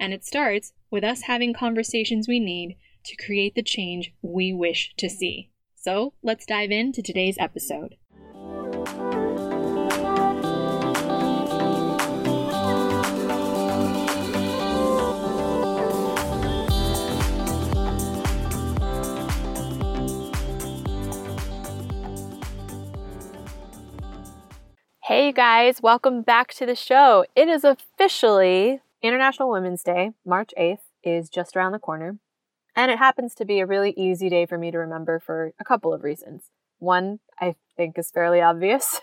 And it starts with us having conversations we need to create the change we wish to see. So let's dive into today's episode. Hey, guys, welcome back to the show. It is officially International Women's Day, March 8th, is just around the corner. And it happens to be a really easy day for me to remember for a couple of reasons. One, I think is fairly obvious.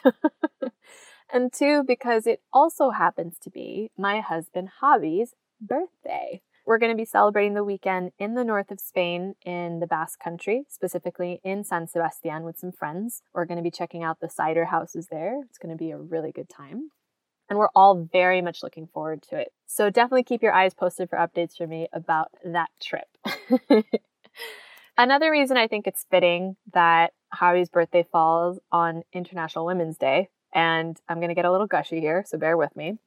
and two, because it also happens to be my husband Javi's birthday. We're going to be celebrating the weekend in the north of Spain in the Basque Country, specifically in San Sebastian with some friends. We're going to be checking out the cider houses there. It's going to be a really good time and we're all very much looking forward to it. So definitely keep your eyes posted for updates from me about that trip. Another reason I think it's fitting that Javi's birthday falls on International Women's Day, and I'm going to get a little gushy here, so bear with me.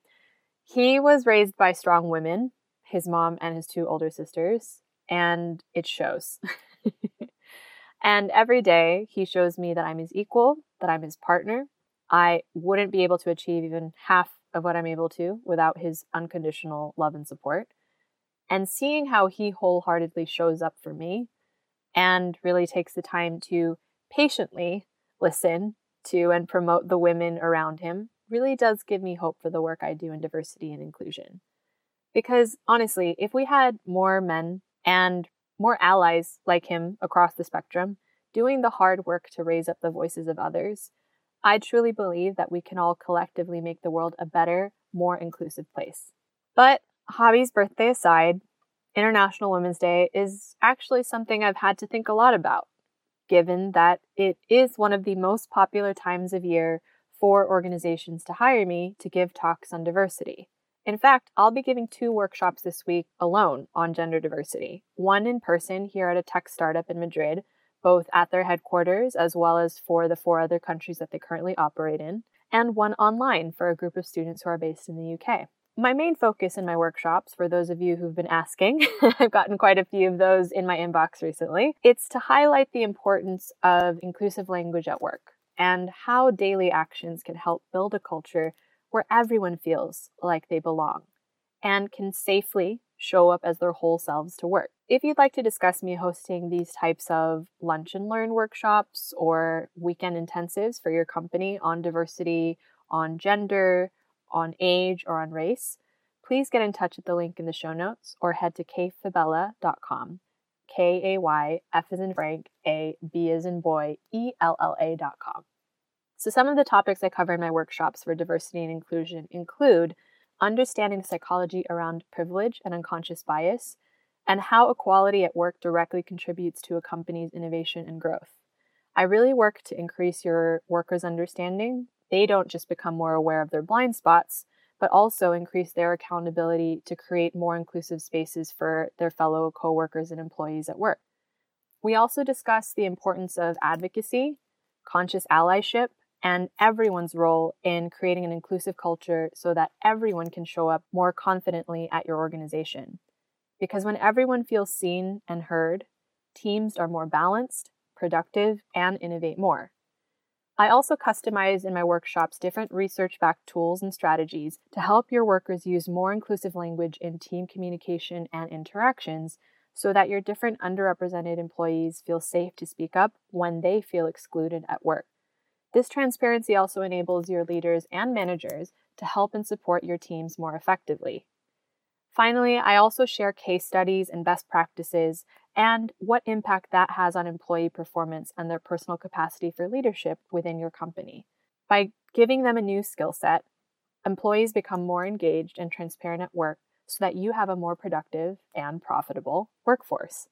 He was raised by strong women, his mom and his two older sisters, and it shows. and every day he shows me that I'm his equal, that I'm his partner, I wouldn't be able to achieve even half of what I'm able to without his unconditional love and support. And seeing how he wholeheartedly shows up for me and really takes the time to patiently listen to and promote the women around him really does give me hope for the work I do in diversity and inclusion. Because honestly, if we had more men and more allies like him across the spectrum doing the hard work to raise up the voices of others, I truly believe that we can all collectively make the world a better, more inclusive place. But Javi's birthday aside, International Women's Day is actually something I've had to think a lot about, given that it is one of the most popular times of year for organizations to hire me to give talks on diversity. In fact, I'll be giving two workshops this week alone on gender diversity one in person here at a tech startup in Madrid both at their headquarters as well as for the four other countries that they currently operate in, and one online for a group of students who are based in the UK. My main focus in my workshops, for those of you who've been asking, I've gotten quite a few of those in my inbox recently, it's to highlight the importance of inclusive language at work and how daily actions can help build a culture where everyone feels like they belong and can safely show up as their whole selves to work. If you'd like to discuss me hosting these types of lunch and learn workshops or weekend intensives for your company on diversity, on gender, on age, or on race, please get in touch at the link in the show notes or head to kayfabella.com. K A Y F as in Frank, A B as in boy, E L L A.com. So, some of the topics I cover in my workshops for diversity and inclusion include understanding the psychology around privilege and unconscious bias, and how equality at work directly contributes to a company's innovation and growth. I really work to increase your workers' understanding. They don't just become more aware of their blind spots, but also increase their accountability to create more inclusive spaces for their fellow coworkers and employees at work. We also discuss the importance of advocacy, conscious allyship, and everyone's role in creating an inclusive culture so that everyone can show up more confidently at your organization. Because when everyone feels seen and heard, teams are more balanced, productive, and innovate more. I also customize in my workshops different research backed tools and strategies to help your workers use more inclusive language in team communication and interactions so that your different underrepresented employees feel safe to speak up when they feel excluded at work. This transparency also enables your leaders and managers to help and support your teams more effectively. Finally, I also share case studies and best practices and what impact that has on employee performance and their personal capacity for leadership within your company. By giving them a new skill set, employees become more engaged and transparent at work so that you have a more productive and profitable workforce.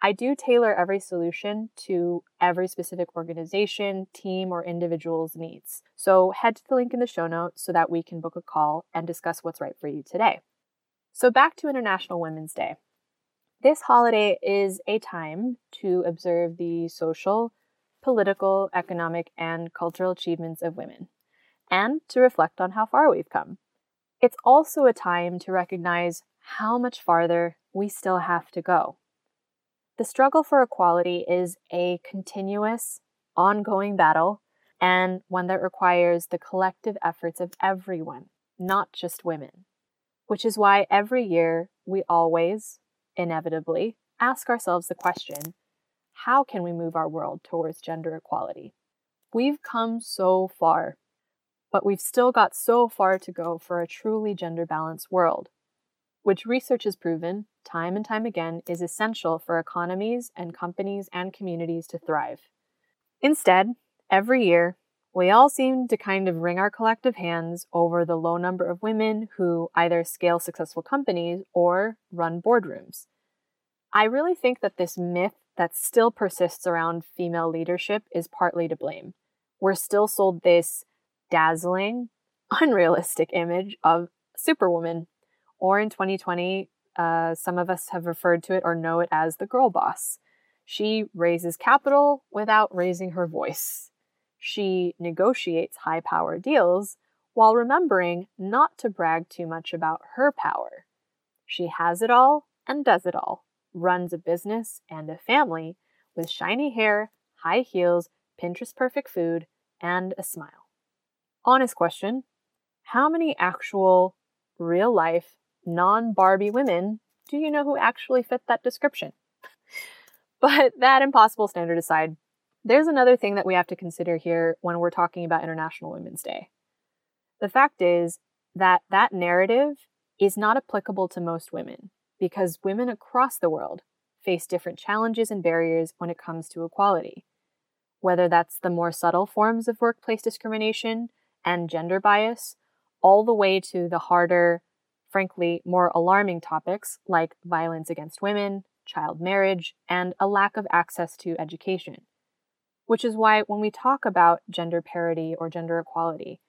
I do tailor every solution to every specific organization, team, or individual's needs. So head to the link in the show notes so that we can book a call and discuss what's right for you today. So, back to International Women's Day. This holiday is a time to observe the social, political, economic, and cultural achievements of women, and to reflect on how far we've come. It's also a time to recognize how much farther we still have to go. The struggle for equality is a continuous, ongoing battle and one that requires the collective efforts of everyone, not just women. Which is why every year we always, inevitably, ask ourselves the question how can we move our world towards gender equality? We've come so far, but we've still got so far to go for a truly gender balanced world which research has proven, time and time again, is essential for economies and companies and communities to thrive. Instead, every year, we all seem to kind of wring our collective hands over the low number of women who either scale successful companies or run boardrooms. I really think that this myth that still persists around female leadership is partly to blame. We're still sold this dazzling, unrealistic image of Superwoman or in 2020, uh, some of us have referred to it or know it as the girl boss. She raises capital without raising her voice. She negotiates high power deals while remembering not to brag too much about her power. She has it all and does it all, runs a business and a family with shiny hair, high heels, Pinterest perfect food, and a smile. Honest question How many actual, real life non Barbie women do you know who actually fit that description? but that impossible standard aside, there's another thing that we have to consider here when we're talking about International Women's Day. The fact is that that narrative is not applicable to most women because women across the world face different challenges and barriers when it comes to equality. Whether that's the more subtle forms of workplace discrimination and gender bias, all the way to the harder, frankly, more alarming topics like violence against women, child marriage, and a lack of access to education. Which is why when we talk about gender parity or gender equality,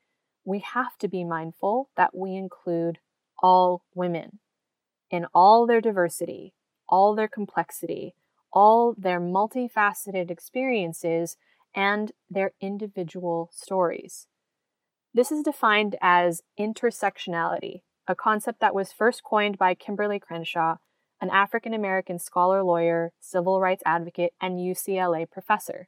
we have to be mindful that we include all women in all their diversity, all their complexity, all their multifaceted experiences, and their individual stories. This is defined as intersectionality, a concept that was first coined by Kimberlé Crenshaw, an African American scholar lawyer, civil rights advocate, and UCLA professor.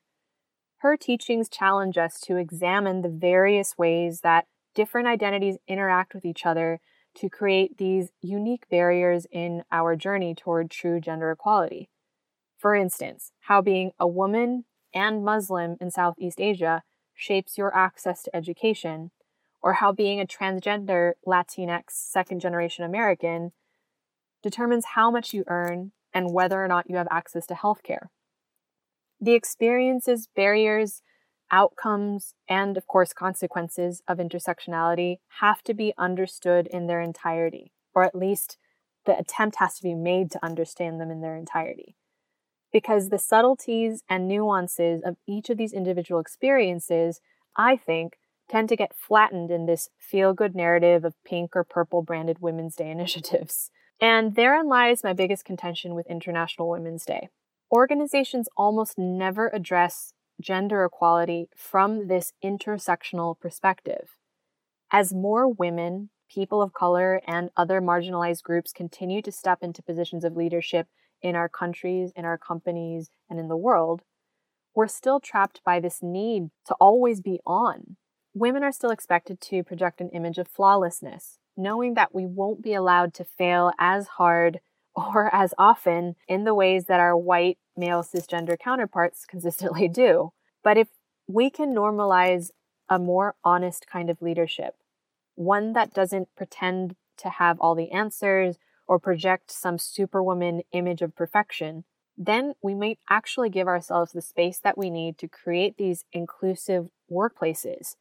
Her teachings challenge us to examine the various ways that different identities interact with each other to create these unique barriers in our journey toward true gender equality. For instance, how being a woman and Muslim in Southeast Asia shapes your access to education, or how being a transgender Latinx second generation American determines how much you earn and whether or not you have access to healthcare. The experiences, barriers, outcomes, and of course, consequences of intersectionality have to be understood in their entirety, or at least the attempt has to be made to understand them in their entirety. Because the subtleties and nuances of each of these individual experiences, I think, tend to get flattened in this feel good narrative of pink or purple branded Women's Day initiatives. And therein lies my biggest contention with International Women's Day. Organizations almost never address gender equality from this intersectional perspective. As more women, people of color, and other marginalized groups continue to step into positions of leadership in our countries, in our companies, and in the world, we're still trapped by this need to always be on, women are still expected to project an image of flawlessness, knowing that we won't be allowed to fail as hard or as often in the ways that our white male cisgender counterparts consistently do. But if we can normalize a more honest kind of leadership, one that doesn't pretend to have all the answers or project some superwoman image of perfection, then we might actually give ourselves the space that we need to create these inclusive workplaces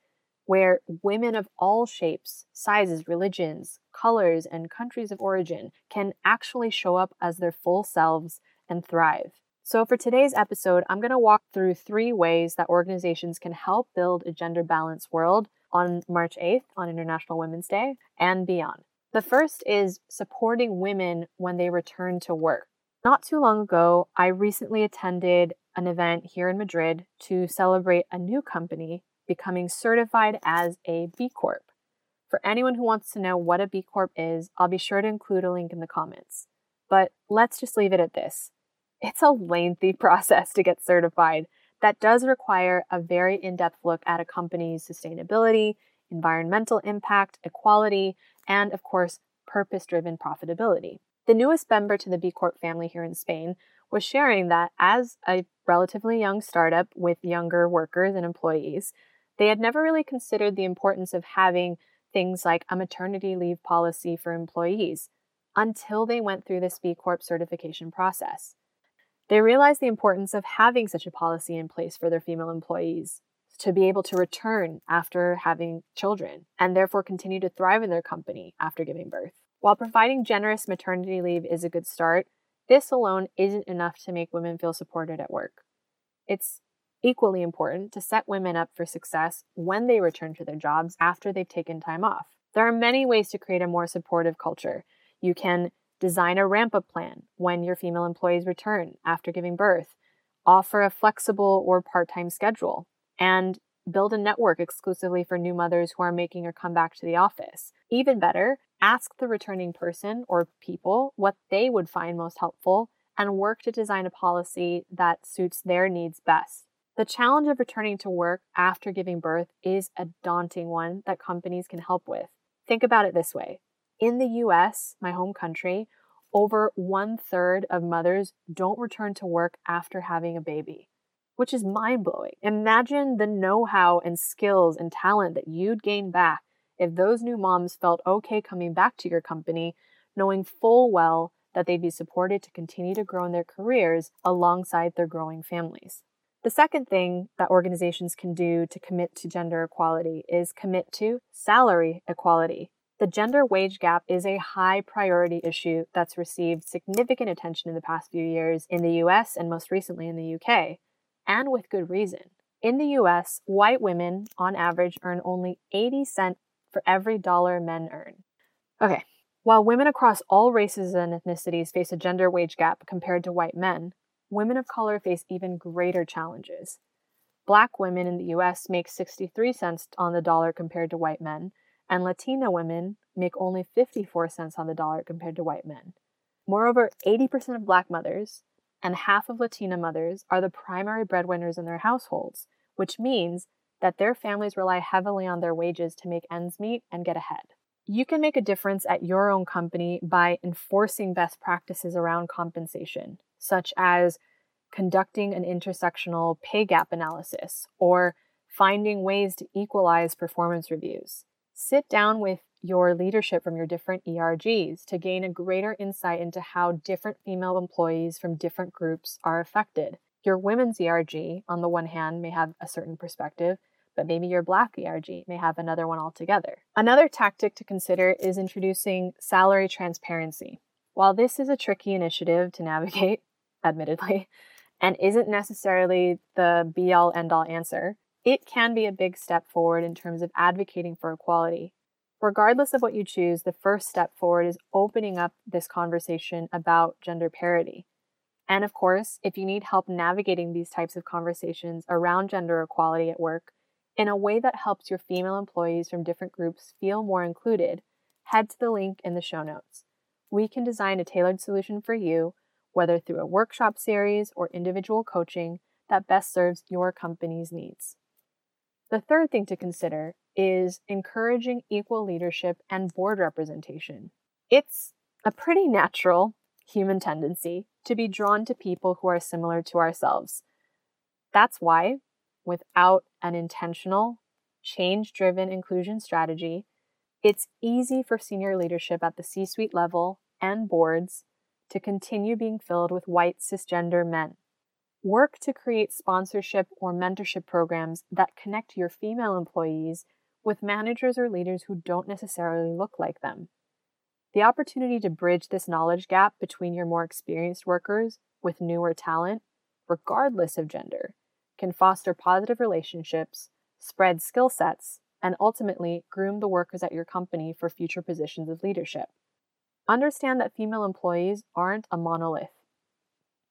where women of all shapes, sizes, religions, colors, and countries of origin can actually show up as their full selves and thrive. So, for today's episode, I'm going to walk through three ways that organizations can help build a gender balanced world on March 8th, on International Women's Day, and beyond. The first is supporting women when they return to work. Not too long ago, I recently attended an event here in Madrid to celebrate a new company becoming certified as a B Corp. For anyone who wants to know what a B Corp is, I'll be sure to include a link in the comments. But let's just leave it at this. It's a lengthy process to get certified that does require a very in depth look at a company's sustainability, environmental impact, equality, and of course, purpose driven profitability. The newest member to the B Corp family here in Spain was sharing that as a relatively young startup with younger workers and employees, they had never really considered the importance of having things like a maternity leave policy for employees until they went through this B Corp certification process. They realized the importance of having such a policy in place for their female employees to be able to return after having children and therefore continue to thrive in their company after giving birth. While providing generous maternity leave is a good start, this alone isn't enough to make women feel supported at work. It's equally important to set women up for success when they return to their jobs after they've taken time off. There are many ways to create a more supportive culture. You can design a ramp up plan when your female employees return after giving birth, offer a flexible or part time schedule, and build a network exclusively for new mothers who are making a comeback to the office. Even better, ask the returning person or people what they would find most helpful and work to design a policy that suits their needs best. The challenge of returning to work after giving birth is a daunting one that companies can help with. Think about it this way in the US, my home country, over one third of mothers don't return to work after having a baby, which is mind blowing. Imagine the know how and skills and talent that you'd gain back if those new moms felt okay coming back to your company, knowing full well that they'd be supported to continue to grow in their careers alongside their growing families. The second thing that organizations can do to commit to gender equality is commit to salary equality. The gender wage gap is a high priority issue that's received significant attention in the past few years in the US and most recently in the UK, and with good reason. In the US, white women, on average, earn only 80 cents for every dollar men earn. Okay, while women across all races and ethnicities face a gender wage gap compared to white men, women of color face even greater challenges. Black women in the US make 63 cents on the dollar compared to white men, and Latina women make only 54 cents on the dollar compared to white men. Moreover, 80% of black mothers and half of Latina mothers are the primary breadwinners in their households, which means that their families rely heavily on their wages to make ends meet and get ahead. You can make a difference at your own company by enforcing best practices around compensation such as conducting an intersectional pay gap analysis or finding ways to equalize performance reviews. Sit down with your leadership from your different ERGs to gain a greater insight into how different female employees from different groups are affected. Your women's ERG, on the one hand, may have a certain perspective, but maybe your black ERG may have another one altogether. Another tactic to consider is introducing salary transparency. While this is a tricky initiative to navigate, admittedly, and isn't necessarily the be all end all answer, it can be a big step forward in terms of advocating for equality. Regardless of what you choose, the first step forward is opening up this conversation about gender parity. And of course, if you need help navigating these types of conversations around gender equality at work in a way that helps your female employees from different groups feel more included, head to the link in the show notes. We can design a tailored solution for you whether through a workshop series or individual coaching that best serves your company's needs. The third thing to consider is encouraging equal leadership and board representation. It's a pretty natural human tendency to be drawn to people who are similar to ourselves. That's why, without an intentional, change driven inclusion strategy, it's easy for senior leadership at the C suite level and boards to continue being filled with white cisgender men. Work to create sponsorship or mentorship programs that connect your female employees with managers or leaders who don't necessarily look like them. The opportunity to bridge this knowledge gap between your more experienced workers with newer talent, regardless of gender, can foster positive relationships, spread skill sets, and ultimately groom the workers at your company for future positions of leadership. Understand that female employees aren't a monolith.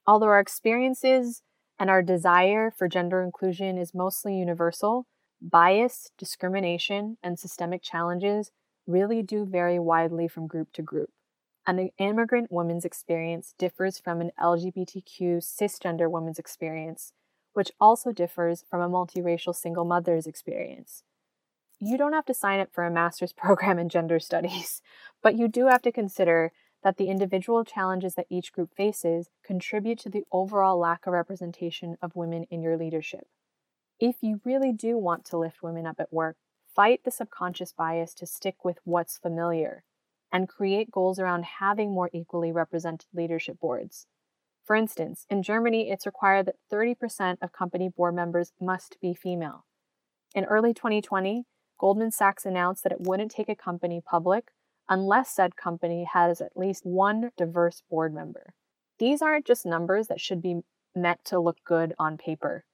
Although our experiences and our desire for gender inclusion is mostly universal, bias, discrimination, and systemic challenges really do vary widely from group to group. An immigrant woman's experience differs from an LGBTQ cisgender woman's experience, which also differs from a multiracial single mother's experience. You don't have to sign up for a master's program in gender studies, but you do have to consider that the individual challenges that each group faces contribute to the overall lack of representation of women in your leadership. If you really do want to lift women up at work, fight the subconscious bias to stick with what's familiar and create goals around having more equally represented leadership boards. For instance, in Germany, it's required that 30% of company board members must be female. In early 2020, Goldman Sachs announced that it wouldn't take a company public unless said company has at least one diverse board member. These aren't just numbers that should be meant to look good on paper.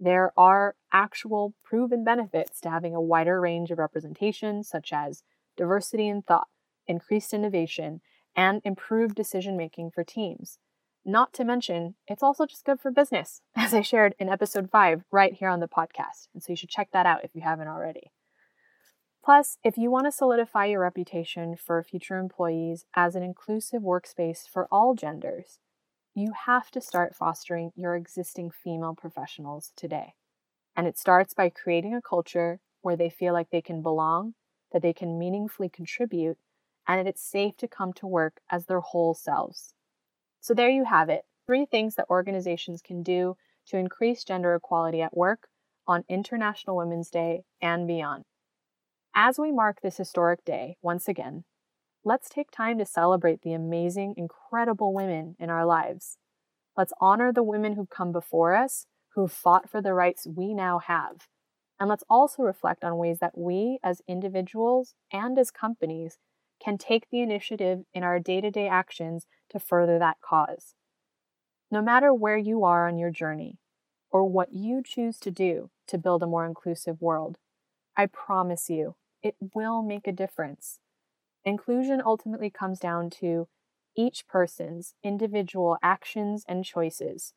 There are actual proven benefits to having a wider range of representation, such as diversity in thought, increased innovation, and improved decision making for teams. Not to mention, it's also just good for business, as I shared in episode 5 right here on the podcast. And so you should check that out if you haven't already. Plus, if you want to solidify your reputation for future employees as an inclusive workspace for all genders, you have to start fostering your existing female professionals today. And it starts by creating a culture where they feel like they can belong, that they can meaningfully contribute, and that it's safe to come to work as their whole selves. So, there you have it three things that organizations can do to increase gender equality at work on International Women's Day and beyond. As we mark this historic day once again, let's take time to celebrate the amazing, incredible women in our lives. Let's honor the women who've come before us, who've fought for the rights we now have. And let's also reflect on ways that we, as individuals and as companies, can take the initiative in our day to day actions to further that cause. No matter where you are on your journey, or what you choose to do to build a more inclusive world, I promise you, it will make a difference. Inclusion ultimately comes down to each person's individual actions and choices,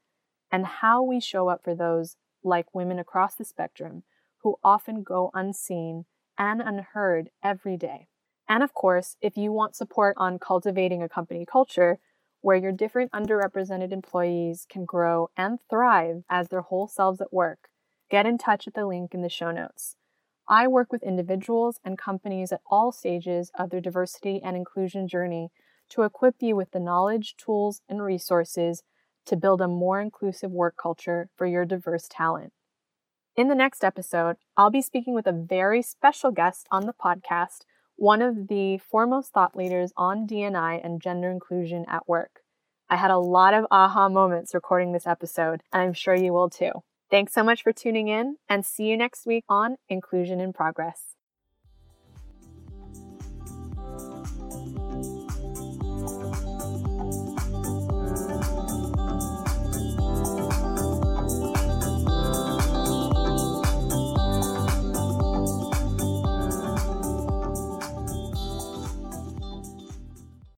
and how we show up for those, like women across the spectrum, who often go unseen and unheard every day. And of course, if you want support on cultivating a company culture where your different underrepresented employees can grow and thrive as their whole selves at work, get in touch at the link in the show notes. I work with individuals and companies at all stages of their diversity and inclusion journey to equip you with the knowledge, tools, and resources to build a more inclusive work culture for your diverse talent. In the next episode, I'll be speaking with a very special guest on the podcast, one of the foremost thought leaders on DNI and gender inclusion at work. I had a lot of aha moments recording this episode, and I'm sure you will too. Thanks so much for tuning in and see you next week on Inclusion in Progress.